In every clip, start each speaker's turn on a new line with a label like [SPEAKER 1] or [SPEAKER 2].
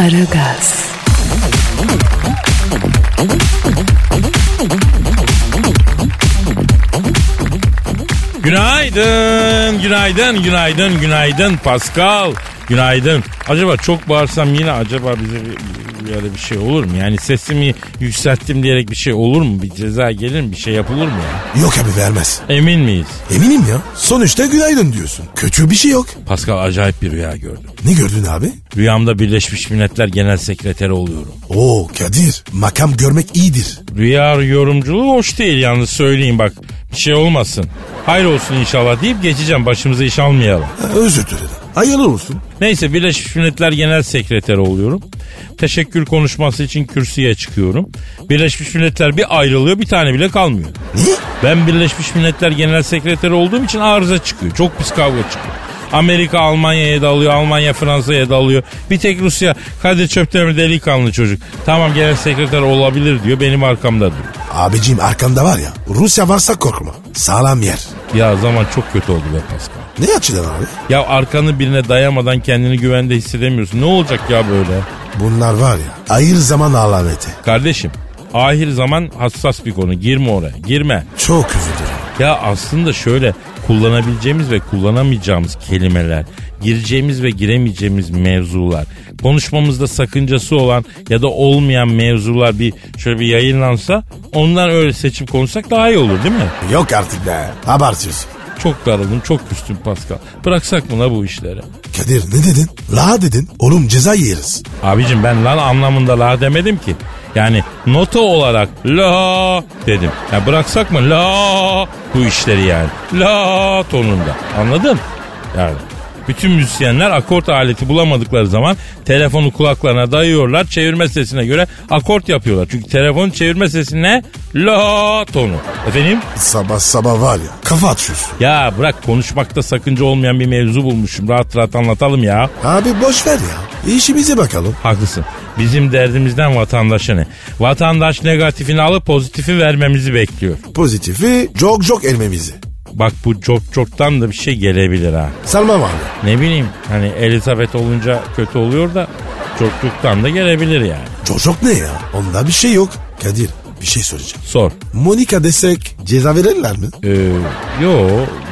[SPEAKER 1] Aragaz,
[SPEAKER 2] Günaydın, günaydın, günaydın, günaydın Pascal. Günaydın. Acaba çok bağırsam yine acaba bize bir, böyle bir şey olur mu? Yani sesimi yükselttim diyerek bir şey olur mu? Bir ceza gelir mi? Bir şey yapılır mı ya?
[SPEAKER 3] Yok abi vermez.
[SPEAKER 2] Emin miyiz?
[SPEAKER 3] Eminim ya. Sonuçta günaydın diyorsun. Kötü bir şey yok.
[SPEAKER 2] Pascal acayip bir rüya gördüm.
[SPEAKER 3] Ne gördün abi?
[SPEAKER 2] Rüyamda Birleşmiş Milletler Genel Sekreteri oluyorum.
[SPEAKER 3] Oo Kadir. Makam görmek iyidir.
[SPEAKER 2] Rüya yorumculuğu hoş değil yalnız söyleyeyim bak. Bir şey olmasın. Hayır olsun inşallah deyip geçeceğim başımıza iş almayalım.
[SPEAKER 3] Ha, özür dilerim. Hayırlı olsun.
[SPEAKER 2] Neyse Birleşmiş Milletler Genel Sekreteri oluyorum. Teşekkür konuşması için kürsüye çıkıyorum. Birleşmiş Milletler bir ayrılıyor bir tane bile kalmıyor.
[SPEAKER 3] Ne?
[SPEAKER 2] Ben Birleşmiş Milletler Genel Sekreteri olduğum için arıza çıkıyor. Çok pis kavga çıkıyor. Amerika Almanya'ya dalıyor, Almanya Fransa'ya dalıyor. Bir tek Rusya Kadir Çöptemir delikanlı çocuk. Tamam genel sekreter olabilir diyor benim arkamda duruyor.
[SPEAKER 3] Abicim arkanda var ya. Rusya varsa korkma. Sağlam yer.
[SPEAKER 2] Ya zaman çok kötü oldu be Pascal.
[SPEAKER 3] Ne açıdan abi?
[SPEAKER 2] Ya arkanı birine dayamadan kendini güvende hissedemiyorsun. Ne olacak ya böyle?
[SPEAKER 3] Bunlar var ya. Ayır zaman alameti.
[SPEAKER 2] Kardeşim ahir zaman hassas bir konu. Girme oraya. Girme.
[SPEAKER 3] Çok üzülürüm.
[SPEAKER 2] Ya aslında şöyle kullanabileceğimiz ve kullanamayacağımız kelimeler, gireceğimiz ve giremeyeceğimiz mevzular, konuşmamızda sakıncası olan ya da olmayan mevzular bir şöyle bir yayınlansa ondan öyle seçip konuşsak daha iyi olur değil mi?
[SPEAKER 3] Yok artık be. Abartıyorsun.
[SPEAKER 2] Çok daraldım, çok küstüm Pascal. Bıraksak mı la bu işleri?
[SPEAKER 3] Kadir ne dedin? La dedin. Oğlum ceza yeriz.
[SPEAKER 2] Abicim ben lan anlamında la demedim ki. Yani nota olarak la dedim. Ya bıraksak mı la bu işleri yani. La tonunda. Anladın? Yani bütün müzisyenler akort aleti bulamadıkları zaman telefonu kulaklarına dayıyorlar. Çevirme sesine göre akort yapıyorlar. Çünkü telefonun çevirme sesi ne? La tonu. Efendim?
[SPEAKER 3] Sabah sabah var ya. Kafa atıyorsun.
[SPEAKER 2] Ya bırak konuşmakta sakınca olmayan bir mevzu bulmuşum. Rahat rahat anlatalım ya.
[SPEAKER 3] Abi boş ver ya. İşimize bakalım.
[SPEAKER 2] Haklısın. Bizim derdimizden vatandaşa ne? Vatandaş negatifini alıp pozitifi vermemizi bekliyor.
[SPEAKER 3] Pozitifi çok çok elmemizi.
[SPEAKER 2] Bak bu çok çoktan da bir şey gelebilir ha.
[SPEAKER 3] Salmam abi.
[SPEAKER 2] Ne bileyim hani Elizabeth olunca kötü oluyor da çok çoktan da gelebilir yani.
[SPEAKER 3] Çok ne ya? Onda bir şey yok. Kadir bir şey soracağım.
[SPEAKER 2] Sor.
[SPEAKER 3] Monika desek ceza verirler mi?
[SPEAKER 2] Ee, yo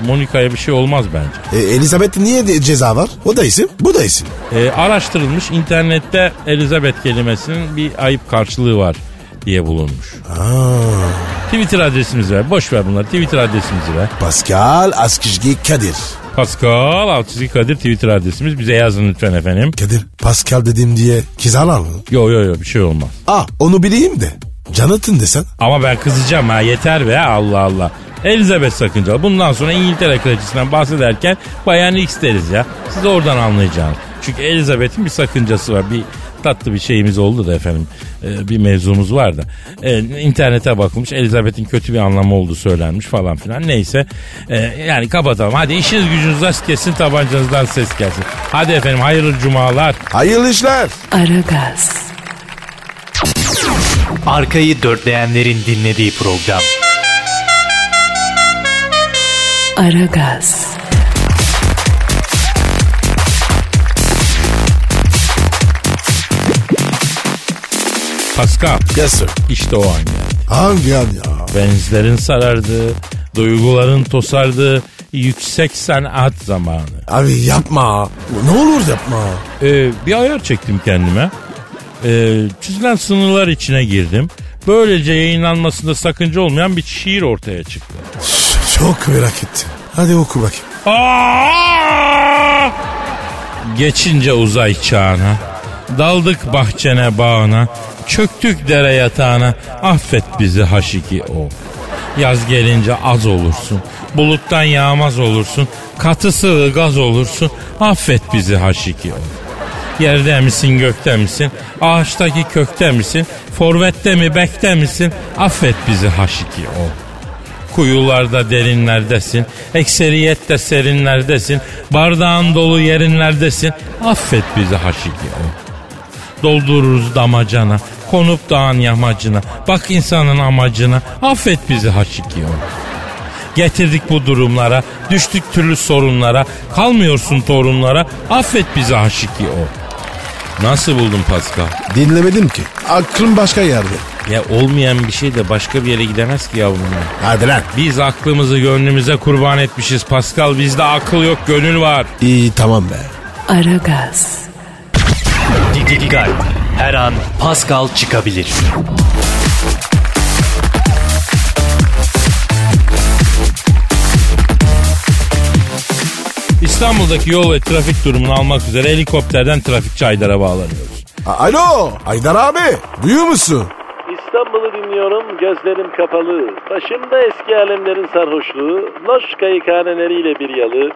[SPEAKER 2] Monika'ya bir şey olmaz bence.
[SPEAKER 3] E, Elizabeth niye de ceza var? O da isim, bu da isim.
[SPEAKER 2] Ee, araştırılmış internette Elizabeth kelimesinin bir ayıp karşılığı var diye bulunmuş.
[SPEAKER 3] Aa,
[SPEAKER 2] Twitter adresimizi ver. Boş ver bunları. Twitter adresimizi ver.
[SPEAKER 3] Pascal Askizgi Kadir.
[SPEAKER 2] Pascal Altçizgi Kadir Twitter adresimiz. Bize yazın lütfen efendim.
[SPEAKER 3] Kadir Pascal dedim diye kizalar mı?
[SPEAKER 2] Yo yo yo bir şey olmaz.
[SPEAKER 3] Aa onu bileyim de. Jonathan desen.
[SPEAKER 2] Ama ben kızacağım ha yeter be Allah Allah. Elizabeth sakıncalı. Bundan sonra İngiltere kraliçesinden bahsederken Bayan X deriz ya. Siz oradan anlayacağınız. Çünkü Elizabeth'in bir sakıncası var. Bir tatlı bir şeyimiz oldu da efendim. Ee, bir mevzumuz var da. Ee, internete bakılmış. Elizabeth'in kötü bir anlamı olduğu söylenmiş falan filan. Neyse. Ee, yani kapatalım. Hadi işiniz gücünüz rast kesin tabancanızdan ses gelsin. Hadi efendim hayırlı cumalar.
[SPEAKER 3] Hayırlı işler.
[SPEAKER 1] Aragaz,
[SPEAKER 4] Arkayı dörtleyenlerin dinlediği program.
[SPEAKER 1] Aragaz,
[SPEAKER 2] Pascal.
[SPEAKER 3] Yes sir.
[SPEAKER 2] İşte o an geldi.
[SPEAKER 3] Hangi an ya?
[SPEAKER 2] Benzlerin sarardı. Duyguların tosardı. Yüksek sanat zamanı.
[SPEAKER 3] Abi yapma. Ne olur yapma.
[SPEAKER 2] Ee, bir ayar çektim kendime. Ee, çizilen sınırlar içine girdim. Böylece yayınlanmasında sakınca olmayan bir şiir ortaya çıktı.
[SPEAKER 3] Çok merak ettim. Hadi oku bakayım.
[SPEAKER 2] Aa! Geçince uzay çağına, daldık bahçene bağına, çöktük dere yatağına, affet bizi haşiki o. Yaz gelince az olursun. Buluttan yağmaz olursun. Katı sıvı gaz olursun. Affet bizi haşiki ol. Yerde misin gökte misin? Ağaçtaki kökte misin? Forvette mi bekte misin? Affet bizi haşiki ol. Kuyularda derinlerdesin. Ekseriyette serinlerdesin. Bardağın dolu yerinlerdesin. Affet bizi haşiki ol. Doldururuz damacana. Konup dağın yamacına. Bak insanın amacına. Affet bizi haşiki. Getirdik bu durumlara. Düştük türlü sorunlara. Kalmıyorsun torunlara. Affet bizi haşiki. Nasıl buldun Pascal?
[SPEAKER 3] Dinlemedim ki. Aklım başka yerde.
[SPEAKER 2] Ya olmayan bir şey de başka bir yere gidemez ki yavrum ya.
[SPEAKER 3] Hadi lan.
[SPEAKER 2] Biz aklımızı gönlümüze kurban etmişiz Pascal. Bizde akıl yok gönül var.
[SPEAKER 3] İyi tamam be.
[SPEAKER 1] Aragaz,
[SPEAKER 4] Dikkat. Her an Pascal çıkabilir.
[SPEAKER 2] İstanbul'daki yol ve trafik durumunu almak üzere helikopterden trafikçi Aydar'a bağlanıyoruz.
[SPEAKER 3] A- Alo Haydar abi duyuyor musun?
[SPEAKER 5] İstanbul'u dinliyorum, gözlerim kapalı. Başımda eski alemlerin sarhoşluğu, loş kayıkhaneleriyle bir yalı.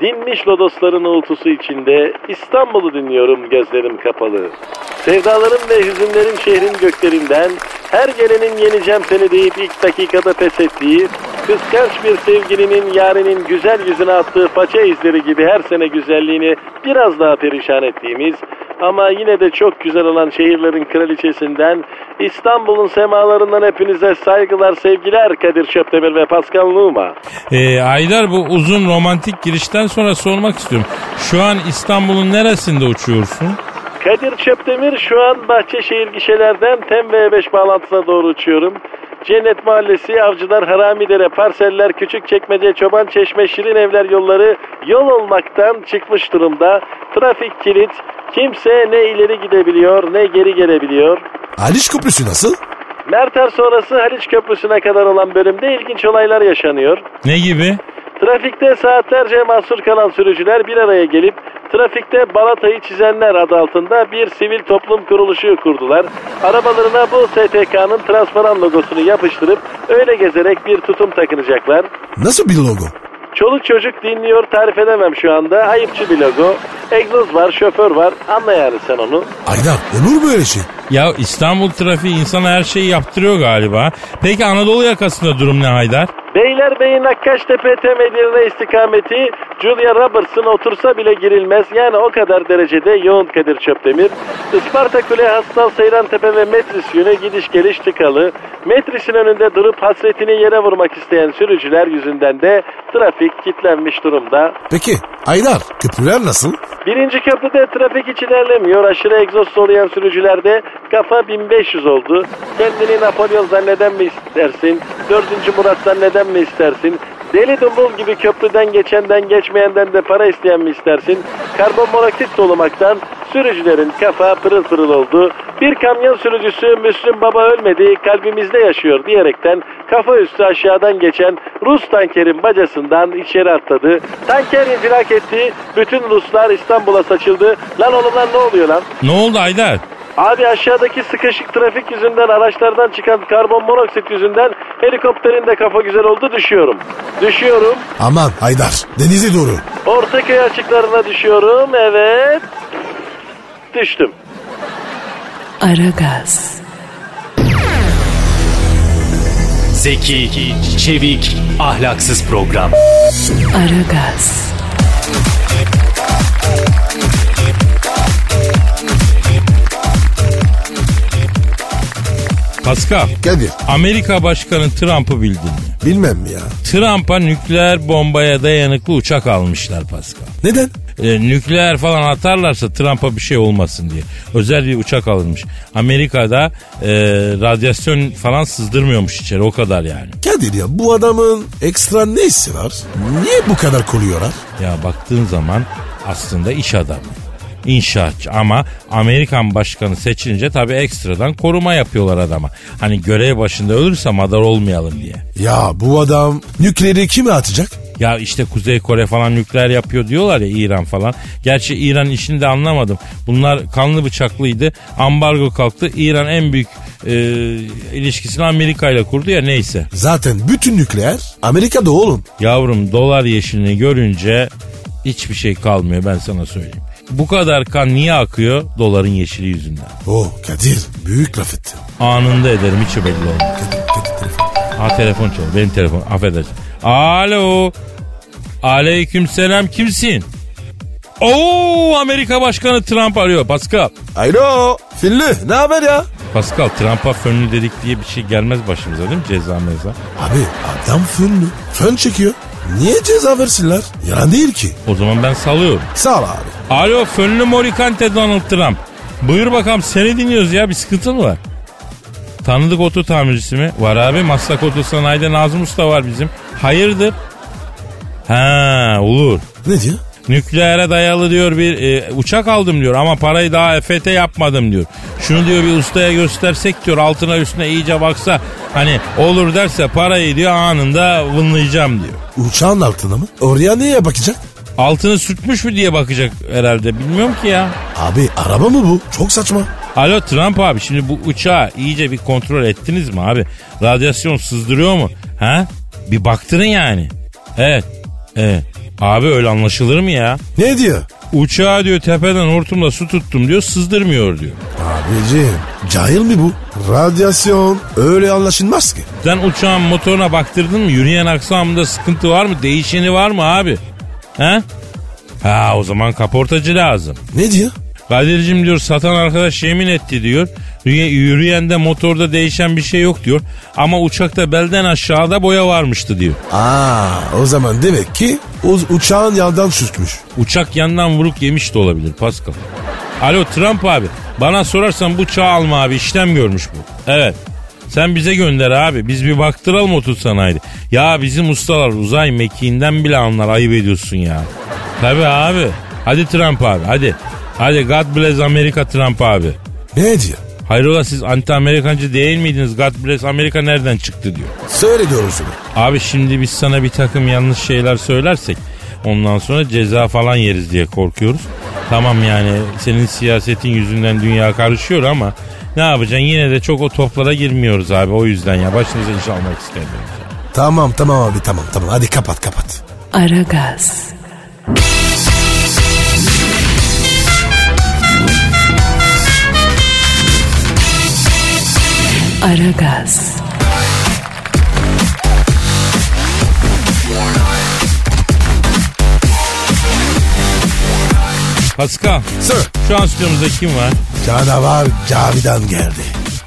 [SPEAKER 5] Dinmiş lodosların uğultusu içinde İstanbul'u dinliyorum gözlerim kapalı. Sevdalarım ve hüzünlerim şehrin göklerinden, her gelenin yeneceğim seni deyip ilk dakikada pes ettiği, kıskanç bir sevgilinin yarinin güzel yüzüne attığı paça izleri gibi her sene güzelliğini biraz daha perişan ettiğimiz, ama yine de çok güzel olan şehirlerin kraliçesinden İstanbul'un semalarından hepinize saygılar sevgiler Kadir Çöptemir ve Pascal Numa.
[SPEAKER 2] Ee, Aydar bu uzun romantik girişten sonra sormak istiyorum. Şu an İstanbul'un neresinde uçuyorsun?
[SPEAKER 5] Kadir Çöptemir şu an Bahçeşehir gişelerden TEM V5 bağlantısına doğru uçuyorum. Cennet Mahallesi, Avcılar, Haramidere, Parseller, Küçükçekmece, Çoban Çeşme, Şirin Evler yolları yol olmaktan çıkmış durumda. Trafik kilit. Kimse ne ileri gidebiliyor ne geri gelebiliyor.
[SPEAKER 3] Haliç Köprüsü nasıl?
[SPEAKER 5] Merter sonrası Haliç Köprüsü'ne kadar olan bölümde ilginç olaylar yaşanıyor.
[SPEAKER 2] Ne gibi?
[SPEAKER 5] Trafikte saatlerce mahsur kalan sürücüler bir araya gelip trafikte balatayı çizenler adı altında bir sivil toplum kuruluşu kurdular. Arabalarına bu STK'nın transparan logosunu yapıştırıp öyle gezerek bir tutum takınacaklar.
[SPEAKER 3] Nasıl bir logo?
[SPEAKER 5] Çoluk çocuk dinliyor tarif edemem şu anda. Ayıpçı bir logo. Egzoz var, şoför var. Anla yani sen onu.
[SPEAKER 3] Haydar olur mu öyle şey?
[SPEAKER 2] Ya İstanbul trafiği insana her şeyi yaptırıyor galiba. Peki Anadolu yakasında durum ne Haydar?
[SPEAKER 5] Beylerbeyi Nakkaştepe Tem Edirne istikameti Julia Roberts'ın otursa bile girilmez. Yani o kadar derecede yoğun Kadir Çöptemir. Isparta Kule, Hastal, Seyrantepe ve Metris yönü gidiş geliş tıkalı. Metris'in önünde durup hasretini yere vurmak isteyen sürücüler yüzünden de trafik kilitlenmiş durumda.
[SPEAKER 3] Peki Haydar köprüler nasıl?
[SPEAKER 5] Birinci köprüde trafik hiç ilerlemiyor. Aşırı egzoz soluyan sürücülerde kafa 1500 oldu. Kendini Napolyon zanneden mi istersin? Dördüncü Murat zanneden mi istersin? Deli dumbul gibi köprüden geçenden geçmeyenden de para isteyen mi istersin? Karbon monoksit solumaktan sürücülerin kafa pırıl pırıl oldu. Bir kamyon sürücüsü Müslüm Baba ölmedi kalbimizde yaşıyor diyerekten kafa üstü aşağıdan geçen Rus tankerin bacasından içeri atladı. Tanker infilak etti. Bütün Ruslar İstanbul'a saçıldı. Lan oğlum lan ne oluyor lan?
[SPEAKER 2] Ne oldu Haydar?
[SPEAKER 5] Abi aşağıdaki sıkışık trafik yüzünden araçlardan çıkan karbon monoksit yüzünden helikopterin de kafa güzel oldu düşüyorum. Düşüyorum.
[SPEAKER 3] Aman Haydar denize doğru.
[SPEAKER 5] Ortaköy açıklarına düşüyorum. Evet. Düştüm.
[SPEAKER 1] Aragaz,
[SPEAKER 4] Zeki, çevik, ahlaksız program.
[SPEAKER 1] Aragaz,
[SPEAKER 2] Pascal,
[SPEAKER 3] Kadir
[SPEAKER 2] Amerika Başkanı Trump'ı bildin mi?
[SPEAKER 3] bilmem mi ya.
[SPEAKER 2] Trump'a nükleer bombaya dayanıklı uçak almışlar Pascal.
[SPEAKER 3] Neden?
[SPEAKER 2] E, nükleer falan atarlarsa Trump'a bir şey olmasın diye. Özel bir uçak alınmış. Amerika'da e, radyasyon falan sızdırmıyormuş içeri o kadar yani.
[SPEAKER 3] Kadir ya bu adamın ekstra ne hissi var? Niye bu kadar koruyorlar?
[SPEAKER 2] Ya baktığın zaman aslında iş adamı. İnşaatçı ama Amerikan başkanı seçilince tabii ekstradan koruma yapıyorlar adama. Hani görev başında ölürse madar olmayalım diye.
[SPEAKER 3] Ya bu adam nükleeri kime atacak?
[SPEAKER 2] Ya işte Kuzey Kore falan nükleer yapıyor diyorlar ya İran falan. Gerçi İran işini de anlamadım. Bunlar kanlı bıçaklıydı. Ambargo kalktı. İran en büyük e, ilişkisini Amerika ile kurdu ya neyse.
[SPEAKER 3] Zaten bütün nükleer Amerika'da oğlum.
[SPEAKER 2] Yavrum dolar yeşilini görünce hiçbir şey kalmıyor ben sana söyleyeyim. Bu kadar kan niye akıyor? Doların yeşili yüzünden.
[SPEAKER 3] Oh Kadir büyük laf ettin.
[SPEAKER 2] Anında ederim hiç belli olmaz.
[SPEAKER 3] Kadir, Kadir telefon.
[SPEAKER 2] Ha telefon çalıyor. Benim telefon. Affedersin. Alo. Aleyküm selam. Kimsin? Oo Amerika Başkanı Trump arıyor. Pascal.
[SPEAKER 3] Alo Filli ne haber ya?
[SPEAKER 2] Pascal Trump'a fönlü dedik diye bir şey gelmez başımıza değil mi? Ceza meza.
[SPEAKER 3] Abi adam fönlü. Fön çekiyor. Niye ceza versinler? Yalan değil ki.
[SPEAKER 2] O zaman ben salıyorum.
[SPEAKER 3] Sağ ol abi.
[SPEAKER 2] Alo fönlü morikante Donald Trump. Buyur bakalım seni dinliyoruz ya bir sıkıntın mı var? Tanıdık oto tamircisi mi? Var abi Maslak Oto Sanayi'de Nazım Usta var bizim. Hayırdır? Ha olur.
[SPEAKER 3] Ne diyor?
[SPEAKER 2] Nükleere dayalı diyor bir e, uçak aldım diyor ama parayı daha EFT yapmadım diyor. Şunu diyor bir ustaya göstersek diyor altına üstüne iyice baksa hani olur derse parayı diyor anında vınlayacağım diyor.
[SPEAKER 3] Uçağın altına mı? Oraya niye bakacak?
[SPEAKER 2] Altını sürtmüş mü diye bakacak herhalde bilmiyorum ki ya.
[SPEAKER 3] Abi araba mı bu? Çok saçma.
[SPEAKER 2] Alo Trump abi şimdi bu uçağı iyice bir kontrol ettiniz mi abi? Radyasyon sızdırıyor mu? Ha? Bir baktırın yani. Evet. Evet. Abi öyle anlaşılır mı ya?
[SPEAKER 3] Ne diyor?
[SPEAKER 2] Uçağa diyor tepeden hortumla su tuttum diyor sızdırmıyor diyor.
[SPEAKER 3] Abicim cahil mi bu? Radyasyon öyle anlaşılmaz ki.
[SPEAKER 2] Sen uçağın motoruna baktırdın mı? Yürüyen aksamında sıkıntı var mı? Değişeni var mı abi? He? Ha o zaman kaportacı lazım.
[SPEAKER 3] Ne diyor?
[SPEAKER 2] Kadir'cim diyor satan arkadaş yemin etti diyor. Yürü- Yürüyende motorda değişen bir şey yok diyor. Ama uçakta belden aşağıda boya varmıştı diyor.
[SPEAKER 3] Aa o zaman demek ki o uçağın yandan sürtmüş.
[SPEAKER 2] Uçak yandan vuruk yemiş de olabilir Pascal. Alo Trump abi bana sorarsan bu çağ alma abi işlem görmüş bu. Evet. Sen bize gönder abi. Biz bir baktıralım otur sanayide. Ya bizim ustalar uzay mekiğinden bile anlar ayıp ediyorsun ya. Tabi abi. Hadi Trump abi hadi. Hadi God bless Amerika Trump abi.
[SPEAKER 3] Ne diyor?
[SPEAKER 2] Hayrola siz anti Amerikancı değil miydiniz? God bless Amerika nereden çıktı diyor.
[SPEAKER 3] Söyle doğrusunu.
[SPEAKER 2] Abi şimdi biz sana bir takım yanlış şeyler söylersek ondan sonra ceza falan yeriz diye korkuyoruz. Tamam yani senin siyasetin yüzünden dünya karışıyor ama ne yapacaksın yine de çok o toplara girmiyoruz abi o yüzden ya başınıza iş almak istemiyoruz.
[SPEAKER 3] Tamam tamam abi tamam tamam hadi kapat kapat.
[SPEAKER 1] Aragaz, Aragaz,
[SPEAKER 2] Pascal
[SPEAKER 3] Sir.
[SPEAKER 2] şu an stüdyomuzda kim var?
[SPEAKER 3] Canavar Cavidan geldi.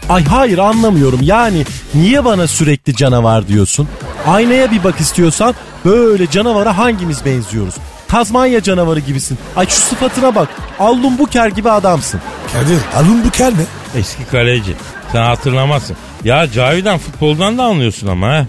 [SPEAKER 6] Ay hayır anlamıyorum yani niye bana sürekli canavar diyorsun? Aynaya bir bak istiyorsan böyle canavara hangimiz benziyoruz? Tazmanya canavarı gibisin. Ay şu sıfatına bak. Allum Buker gibi adamsın.
[SPEAKER 3] Kadir alın bu kel mi?
[SPEAKER 2] Eski kaleci. Sen hatırlamazsın. Ya Cavidan futboldan da anlıyorsun ama ha.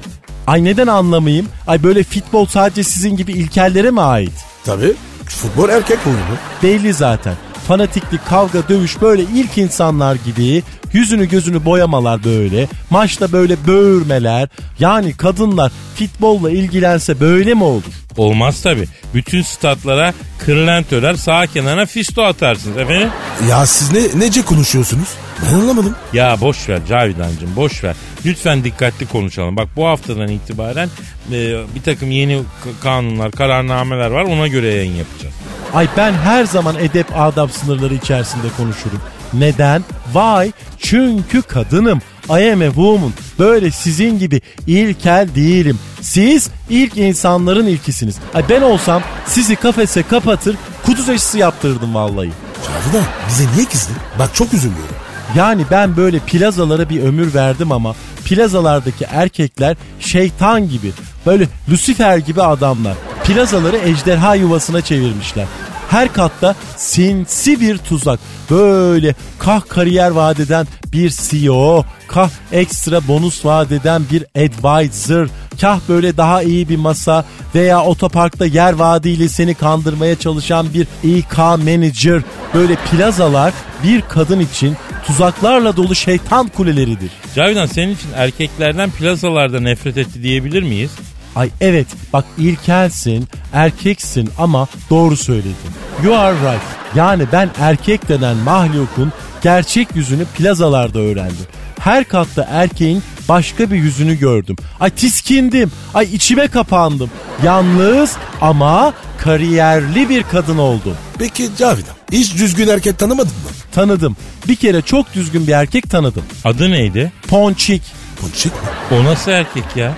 [SPEAKER 6] Ay neden anlamayayım? Ay böyle futbol sadece sizin gibi ilkellere mi ait?
[SPEAKER 3] Tabii. Futbol erkek oyunu.
[SPEAKER 6] Belli zaten. Fanatiklik, kavga, dövüş böyle ilk insanlar gibi yüzünü gözünü boyamalar böyle. Maçta böyle böğürmeler. Yani kadınlar futbolla ilgilense böyle mi olur?
[SPEAKER 2] Olmaz tabi. Bütün statlara kırlent örer sağ kenarına fisto atarsınız efendim.
[SPEAKER 3] Ya siz ne nece konuşuyorsunuz? Ben anlamadım.
[SPEAKER 2] Ya boş ver Cavidancığım boş ver. Lütfen dikkatli konuşalım. Bak bu haftadan itibaren e, bir takım yeni kanunlar, kararnameler var ona göre yayın yapacağız.
[SPEAKER 6] Ay ben her zaman edep adab sınırları içerisinde konuşurum. Neden? Why? Çünkü kadınım. I am a woman. Böyle sizin gibi ilkel değilim. Siz ilk insanların ilkisiniz. Ay ben olsam sizi kafese kapatır kuduz aşısı yaptırırdım vallahi.
[SPEAKER 3] Cavidan bize niye kızdın? Bak çok üzülüyorum.
[SPEAKER 6] Yani ben böyle plazalara bir ömür verdim ama plazalardaki erkekler şeytan gibi böyle Lucifer gibi adamlar. Plazaları ejderha yuvasına çevirmişler. Her katta sinsi bir tuzak. Böyle kah kariyer vadeden bir CEO, kah ekstra bonus vadeden bir advisor, kah böyle daha iyi bir masa veya otoparkta yer vaadiyle seni kandırmaya çalışan bir İK manager. Böyle plazalar bir kadın için tuzaklarla dolu şeytan kuleleridir.
[SPEAKER 2] Cavidan senin için erkeklerden plazalarda nefret etti diyebilir miyiz?
[SPEAKER 6] Ay evet bak ilkelsin, erkeksin ama doğru söyledin. You are right. Yani ben erkek denen mahlukun gerçek yüzünü plazalarda öğrendim. Her katta erkeğin başka bir yüzünü gördüm. Ay tiskindim. Ay içime kapandım. Yalnız ama kariyerli bir kadın oldum.
[SPEAKER 3] Peki Cavidan hiç düzgün erkek tanımadın mı?
[SPEAKER 6] Tanıdım. Bir kere çok düzgün bir erkek tanıdım.
[SPEAKER 2] Adı neydi?
[SPEAKER 6] Ponçik.
[SPEAKER 3] Ponçik mi?
[SPEAKER 2] O nasıl erkek ya?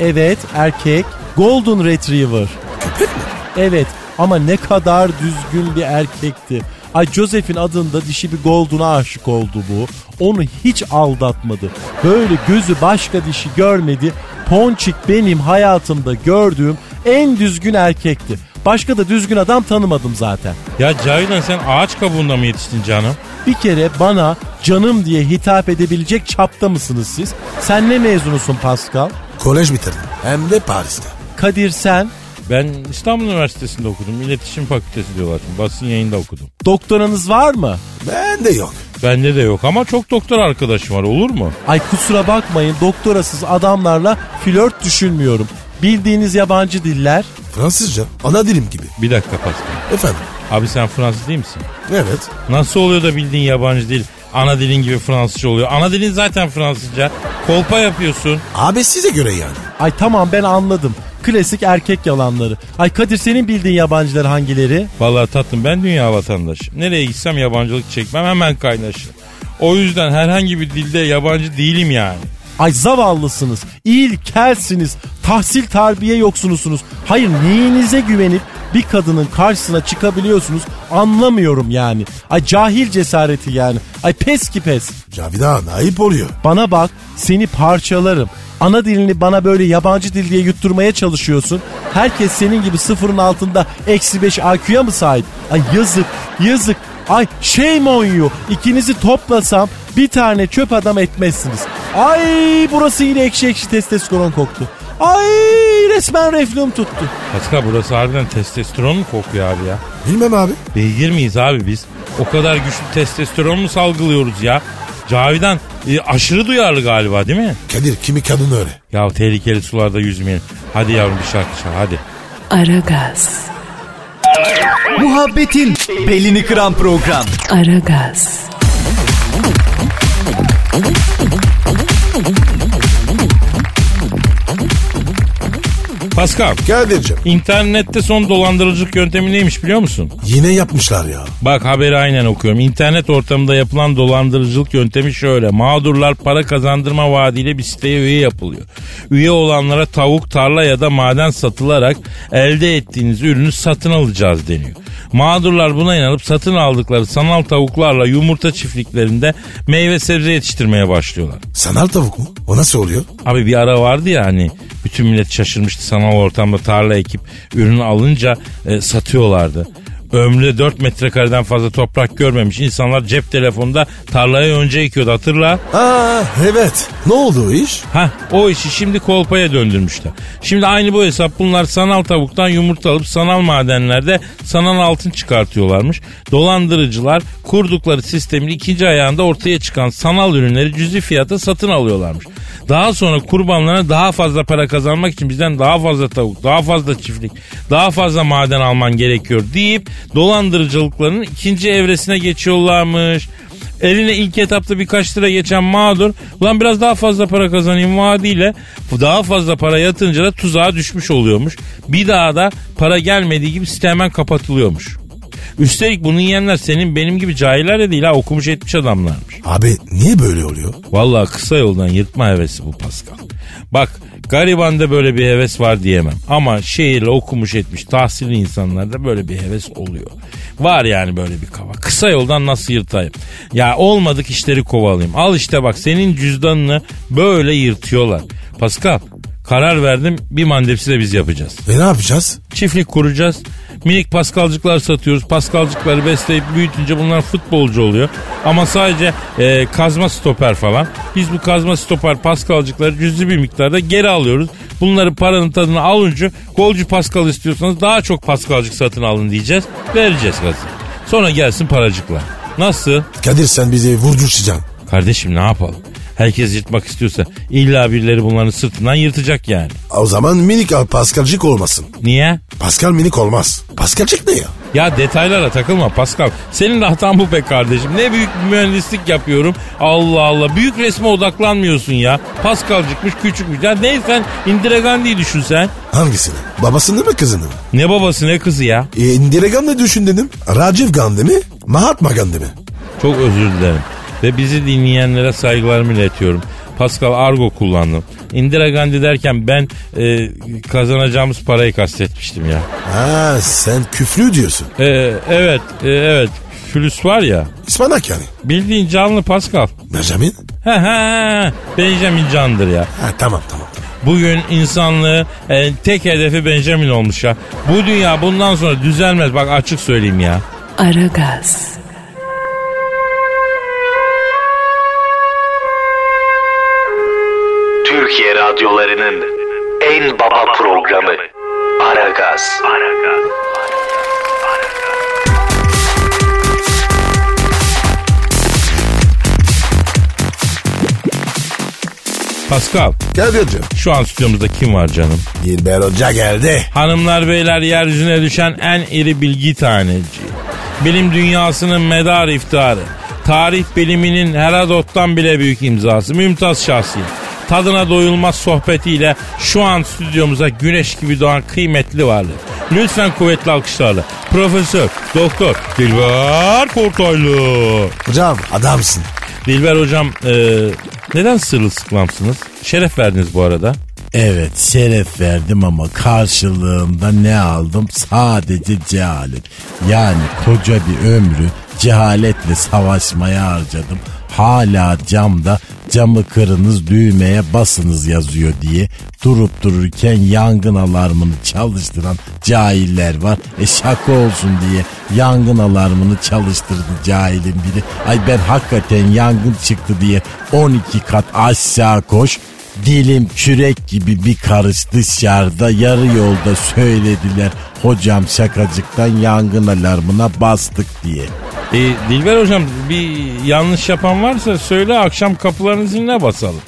[SPEAKER 6] Evet erkek. Golden Retriever.
[SPEAKER 3] Köpek mi?
[SPEAKER 6] Evet ama ne kadar düzgün bir erkekti. Ay Joseph'in adında dişi bir Golden'a aşık oldu bu. Onu hiç aldatmadı. Böyle gözü başka dişi görmedi. Ponçik benim hayatımda gördüğüm en düzgün erkekti. Başka da düzgün adam tanımadım zaten.
[SPEAKER 2] Ya Cavidan sen ağaç kabuğunda mı yetiştin canım?
[SPEAKER 6] Bir kere bana canım diye hitap edebilecek çapta mısınız siz? Sen ne mezunusun Pascal?
[SPEAKER 3] Kolej bitirdim. Hem de Paris'te.
[SPEAKER 6] Kadir sen
[SPEAKER 2] Ben İstanbul Üniversitesi'nde okudum. İletişim Fakültesi diyorlar şimdi. Basın yayında okudum.
[SPEAKER 6] doktoranız var mı?
[SPEAKER 3] Ben de yok.
[SPEAKER 2] Bende de yok ama çok doktor arkadaşım var olur mu?
[SPEAKER 6] Ay kusura bakmayın doktorasız adamlarla flört düşünmüyorum. Bildiğiniz yabancı diller
[SPEAKER 3] Fransızca ana dilim gibi.
[SPEAKER 2] Bir dakika Pascal.
[SPEAKER 3] Efendim?
[SPEAKER 2] Abi sen Fransız değil misin?
[SPEAKER 3] Evet.
[SPEAKER 2] Nasıl oluyor da bildiğin yabancı dil ana dilin gibi Fransızca oluyor? Ana dilin zaten Fransızca. Kolpa yapıyorsun.
[SPEAKER 3] Abi size göre yani.
[SPEAKER 6] Ay tamam ben anladım. Klasik erkek yalanları. Ay Kadir senin bildiğin yabancılar hangileri?
[SPEAKER 2] Vallahi tatlım ben dünya vatandaşıyım. Nereye gitsem yabancılık çekmem hemen kaynaşırım. O yüzden herhangi bir dilde yabancı değilim yani.
[SPEAKER 6] Ay zavallısınız, ilkelsiniz, tahsil terbiye yoksunusunuz. Hayır neyinize güvenip bir kadının karşısına çıkabiliyorsunuz anlamıyorum yani. Ay cahil cesareti yani. Ay pes ki pes.
[SPEAKER 3] Cavidan ayıp oluyor.
[SPEAKER 6] Bana bak seni parçalarım. Ana dilini bana böyle yabancı dil diye yutturmaya çalışıyorsun. Herkes senin gibi sıfırın altında eksi beş IQ'ya mı sahip? Ay yazık yazık. Ay shame on you. İkinizi toplasam bir tane çöp adam etmezsiniz. Ay burası yine ekşi ekşi testosteron koktu. Ay resmen reflüm tuttu.
[SPEAKER 2] Pascal burası harbiden testosteron mu kokuyor abi ya?
[SPEAKER 3] Bilmem abi.
[SPEAKER 2] Beygir miyiz abi biz? O kadar güçlü testosteron mu salgılıyoruz ya? Cavidan e, aşırı duyarlı galiba değil mi?
[SPEAKER 3] Kadir kimi kadın öyle.
[SPEAKER 2] Ya tehlikeli sularda yüzmeyelim. Hadi yavrum bir şarkı çal hadi.
[SPEAKER 1] Aragaz,
[SPEAKER 4] Muhabbetin belini kıran program.
[SPEAKER 1] Aragaz, Ooh.
[SPEAKER 2] Pascal
[SPEAKER 3] Kadir'cim
[SPEAKER 2] internette son dolandırıcılık yöntemi neymiş biliyor musun?
[SPEAKER 3] yine yapmışlar ya.
[SPEAKER 2] Bak haberi aynen okuyorum. İnternet ortamında yapılan dolandırıcılık yöntemi şöyle. Mağdurlar para kazandırma vaadiyle bir siteye üye yapılıyor. Üye olanlara tavuk, tarla ya da maden satılarak elde ettiğiniz ürünü satın alacağız deniyor. Mağdurlar buna inanıp satın aldıkları sanal tavuklarla yumurta çiftliklerinde meyve sebze yetiştirmeye başlıyorlar.
[SPEAKER 3] Sanal tavuk mu? O nasıl oluyor?
[SPEAKER 2] Abi bir ara vardı ya hani bütün millet şaşırmıştı sanal ortamda tarla ekip ürünü alınca e, satıyorlardı. Ömrü 4 metrekareden fazla toprak görmemiş insanlar cep telefonunda tarlayı önce ekiyordu hatırla.
[SPEAKER 3] Aa evet. Ne oldu o iş?
[SPEAKER 2] Ha o işi şimdi kolpaya döndürmüşler. Şimdi aynı bu hesap bunlar sanal tavuktan yumurta alıp sanal madenlerde sanal altın çıkartıyorlarmış. Dolandırıcılar kurdukları sistemin ikinci ayağında ortaya çıkan sanal ürünleri cüzi fiyata satın alıyorlarmış. Daha sonra kurbanlarına daha fazla para kazanmak için bizden daha fazla tavuk, daha fazla çiftlik, daha fazla maden alman gerekiyor deyip dolandırıcılıklarının ikinci evresine geçiyorlarmış. Eline ilk etapta birkaç lira geçen mağdur ulan biraz daha fazla para kazanayım vaadiyle daha fazla para yatınca da tuzağa düşmüş oluyormuş. Bir daha da para gelmediği gibi site hemen kapatılıyormuş. Üstelik bunu yiyenler senin benim gibi cahiller de değil ha okumuş etmiş adamlarmış.
[SPEAKER 3] Abi niye böyle oluyor?
[SPEAKER 2] Vallahi kısa yoldan yırtma hevesi bu Pascal. Bak garibanda böyle bir heves var diyemem. Ama şehirle okumuş etmiş tahsilli insanlarda böyle bir heves oluyor. Var yani böyle bir kava. Kısa yoldan nasıl yırtayım? Ya olmadık işleri kovalayayım. Al işte bak senin cüzdanını böyle yırtıyorlar. Pascal karar verdim bir mandepsi de biz yapacağız.
[SPEAKER 3] Ve ne yapacağız?
[SPEAKER 2] Çiftlik kuracağız. Minik paskalcıklar satıyoruz. Paskalcıkları besleyip büyütünce bunlar futbolcu oluyor. Ama sadece e, kazma stoper falan. Biz bu kazma stoper paskalcıkları cüzi bir miktarda geri alıyoruz. Bunları paranın tadını alınca golcü paskal istiyorsanız daha çok paskalcık satın alın diyeceğiz. Vereceğiz gazı. Sonra gelsin paracıklar. Nasıl?
[SPEAKER 3] Kadir sen bizi vurdurtacaksın.
[SPEAKER 2] Kardeşim ne yapalım? Herkes yırtmak istiyorsa illa birileri bunların sırtından yırtacak yani.
[SPEAKER 3] O zaman minik al Paskalcık olmasın.
[SPEAKER 2] Niye?
[SPEAKER 3] Pascal minik olmaz. Paskalcık ne ya?
[SPEAKER 2] Ya detaylara takılma Pascal. Senin de hatan bu be kardeşim. Ne büyük mühendislik yapıyorum. Allah Allah. Büyük resme odaklanmıyorsun ya. Pascal'cıkmış küçükmüş. Ya neyse sen Indira Gandhi'yi düşün sen.
[SPEAKER 3] Hangisini? Babasını mı kızını mı?
[SPEAKER 2] Ne babası ne kızı ya.
[SPEAKER 3] E, Indira Gandhi düşün dedim. Rajiv Gandhi mi? Mahatma Gandhi mi?
[SPEAKER 2] Çok özür dilerim. Ve bizi dinleyenlere saygılarımı iletiyorum. Pascal Argo kullandım. Indira Gandhi derken ben e, kazanacağımız parayı kastetmiştim ya.
[SPEAKER 3] Ha sen küflü diyorsun.
[SPEAKER 2] E, evet, e, evet. Flüs var ya.
[SPEAKER 3] İspanak yani.
[SPEAKER 2] Bildiğin canlı Pascal.
[SPEAKER 3] Benjamin?
[SPEAKER 2] He he. Benjamin Can'dır ya.
[SPEAKER 3] Ha tamam tamam. tamam.
[SPEAKER 2] Bugün insanlığı e, tek hedefi Benjamin olmuş ya. Bu dünya bundan sonra düzelmez. Bak açık söyleyeyim ya.
[SPEAKER 1] Aragaz,
[SPEAKER 7] radyolarının en baba programı Aragaz.
[SPEAKER 2] Pascal
[SPEAKER 3] Kadir'cim.
[SPEAKER 2] şu an stüdyomuzda kim var canım?
[SPEAKER 3] Dilber Hoca geldi.
[SPEAKER 2] Hanımlar beyler yeryüzüne düşen en iri bilgi taneci. Bilim dünyasının medar iftiharı. Tarih biliminin Herodot'tan bile büyük imzası. Mümtaz şahsiyet. Tadına doyulmaz sohbetiyle şu an stüdyomuza güneş gibi doğan kıymetli varlık. Lütfen kuvvetli alkışlarla. Profesör, Doktor Dilber Kortaylı.
[SPEAKER 3] Hocam adamsın.
[SPEAKER 2] Dilber hocam e, neden sırılsıklamsınız? Şeref verdiniz bu arada.
[SPEAKER 8] Evet şeref verdim ama karşılığında ne aldım? Sadece cehalet. Yani koca bir ömrü cehaletle savaşmaya harcadım. Hala camda camı kırınız düğmeye basınız yazıyor diye durup dururken yangın alarmını çalıştıran cahiller var. E şaka olsun diye yangın alarmını çalıştırdı cahilin biri. Ay ben hakikaten yangın çıktı diye 12 kat aşağı koş Dilim kürek gibi bir karış dışarıda yarı yolda söylediler. Hocam şakacıktan yangın alarmına bastık diye.
[SPEAKER 2] E, Dilber hocam bir yanlış yapan varsa söyle akşam kapıların ziline basalım.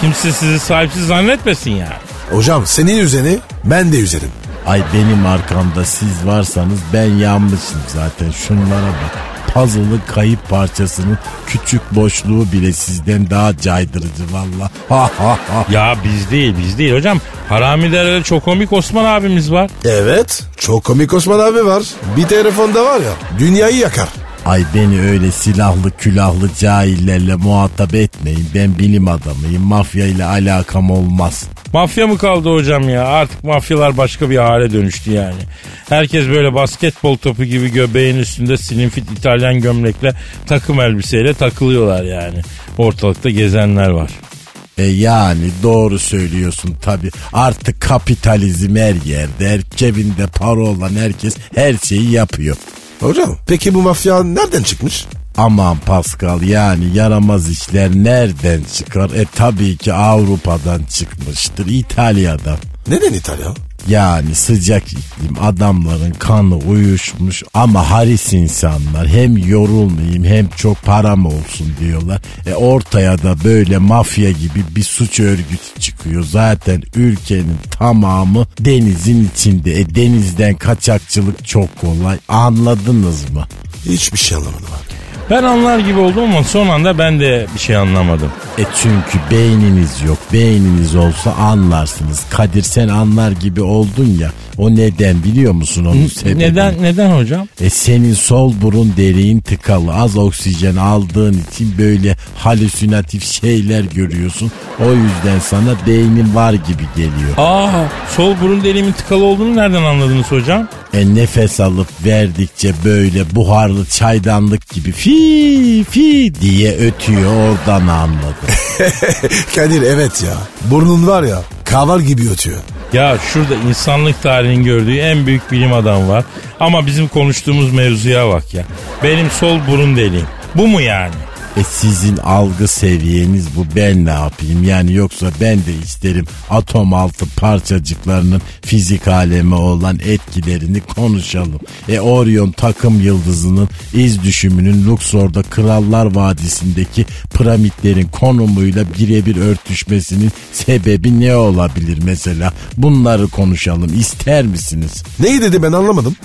[SPEAKER 2] Kimse sizi sahipsiz zannetmesin ya.
[SPEAKER 3] Hocam senin üzerine ben de üzerim.
[SPEAKER 8] Ay benim arkamda siz varsanız ben yanmışım zaten şunlara bak. Puzzle'ın kayıp parçasının küçük boşluğu bile sizden daha caydırıcı valla. Ha ha ha.
[SPEAKER 2] Ya biz değil biz değil hocam. Haramilerde çok komik Osman abimiz var.
[SPEAKER 3] Evet. Çok komik Osman abi var. Bir telefonda var ya dünyayı yakar.
[SPEAKER 8] Ay beni öyle silahlı külahlı cahillerle muhatap etmeyin. Ben bilim adamıyım. Mafya ile alakam olmaz.
[SPEAKER 2] Mafya mı kaldı hocam ya? Artık mafyalar başka bir hale dönüştü yani. Herkes böyle basketbol topu gibi göbeğin üstünde slim fit İtalyan gömlekle takım elbiseyle takılıyorlar yani. Ortalıkta gezenler var.
[SPEAKER 8] E yani doğru söylüyorsun tabi. Artık kapitalizm her yerde. Her cebinde para olan herkes her şeyi yapıyor.
[SPEAKER 3] Hocam peki bu mafya nereden çıkmış?
[SPEAKER 8] Aman Pascal yani yaramaz işler nereden çıkar? E tabii ki Avrupa'dan çıkmıştır. İtalya'dan.
[SPEAKER 3] Neden İtalya?
[SPEAKER 8] Yani sıcak iklim adamların kanı uyuşmuş ama haris insanlar hem yorulmayayım hem çok param olsun diyorlar. E ortaya da böyle mafya gibi bir suç örgütü çıkıyor. Zaten ülkenin tamamı denizin içinde. E denizden kaçakçılık çok kolay. Anladınız mı?
[SPEAKER 3] Hiçbir şey anlamadım abi.
[SPEAKER 2] Ben anlar gibi oldum ama son anda ben de bir şey anlamadım.
[SPEAKER 8] E çünkü beyniniz yok. Beyniniz olsa anlarsınız. Kadir sen anlar gibi oldun ya. O neden biliyor musun onun sebebini?
[SPEAKER 2] Neden neden hocam?
[SPEAKER 8] E senin sol burun deliğin tıkalı. Az oksijen aldığın için böyle halüsinatif şeyler görüyorsun. O yüzden sana beynin var gibi geliyor.
[SPEAKER 2] Aa, sol burun deliğimin tıkalı olduğunu nereden anladınız hocam?
[SPEAKER 8] E nefes alıp verdikçe böyle buharlı çaydanlık gibi fi fi diye ötüyor oradan anladım.
[SPEAKER 3] Kadir evet ya. Burnun var ya kaval gibi ötüyor.
[SPEAKER 2] Ya şurada insanlık tarihinin gördüğü en büyük bilim adamı var. Ama bizim konuştuğumuz mevzuya bak ya. Benim sol burun deliğim. Bu mu yani?
[SPEAKER 8] E sizin algı seviyeniz bu ben ne yapayım yani yoksa ben de isterim atom altı parçacıklarının fizik aleme olan etkilerini konuşalım. E Orion takım yıldızının iz düşümünün Luxor'da Krallar Vadisi'ndeki piramitlerin konumuyla birebir örtüşmesinin sebebi ne olabilir mesela? Bunları konuşalım ister misiniz?
[SPEAKER 3] Neyi dedi ben anlamadım.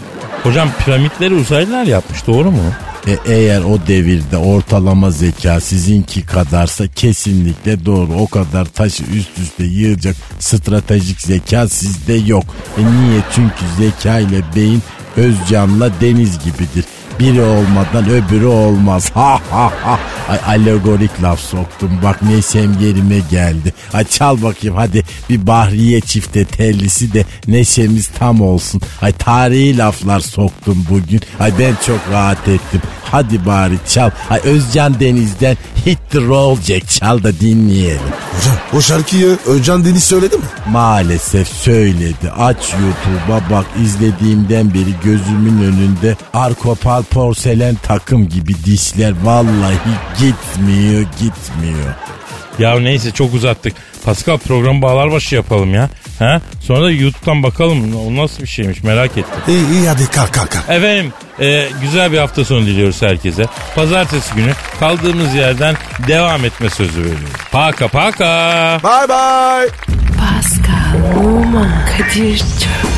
[SPEAKER 2] Hocam piramitleri uzaylılar yapmış doğru mu?
[SPEAKER 8] E, eğer o devirde ortalama zeka sizinki kadarsa kesinlikle doğru. O kadar taşı üst üste yığacak stratejik zeka sizde yok. E niye? Çünkü zeka ile beyin Özcan'la deniz gibidir. Biri olmadan öbürü olmaz. Ha ha ha. Ay alegorik laf soktum. Bak neşem yerime geldi. Ay çal bakayım hadi bir bahriye çifte tellisi de neşemiz tam olsun. Ay tarihi laflar soktum bugün. Ay ben çok rahat ettim. Hadi bari çal. Ay Özcan Deniz'den Hit the Roll Jack çal da dinleyelim.
[SPEAKER 3] Hocam o şarkıyı Özcan Deniz söyledi mi?
[SPEAKER 8] Maalesef söyledi. Aç YouTube'a bak izlediğimden beri gözümün önünde Arkopal porselen takım gibi dişler vallahi gitmiyor gitmiyor.
[SPEAKER 2] Ya neyse çok uzattık. Pascal program bağlar başı yapalım ya. Ha? Sonra da YouTube'dan bakalım o nasıl bir şeymiş merak ettim.
[SPEAKER 3] İyi iyi hadi kalk kalk kalk.
[SPEAKER 2] Efendim e, güzel bir hafta sonu diliyoruz herkese. Pazartesi günü kaldığımız yerden devam etme sözü veriyoruz. Paka paka.
[SPEAKER 3] Bye bye.
[SPEAKER 1] Pascal, Oman, Kadir çok?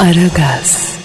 [SPEAKER 1] Aragaz.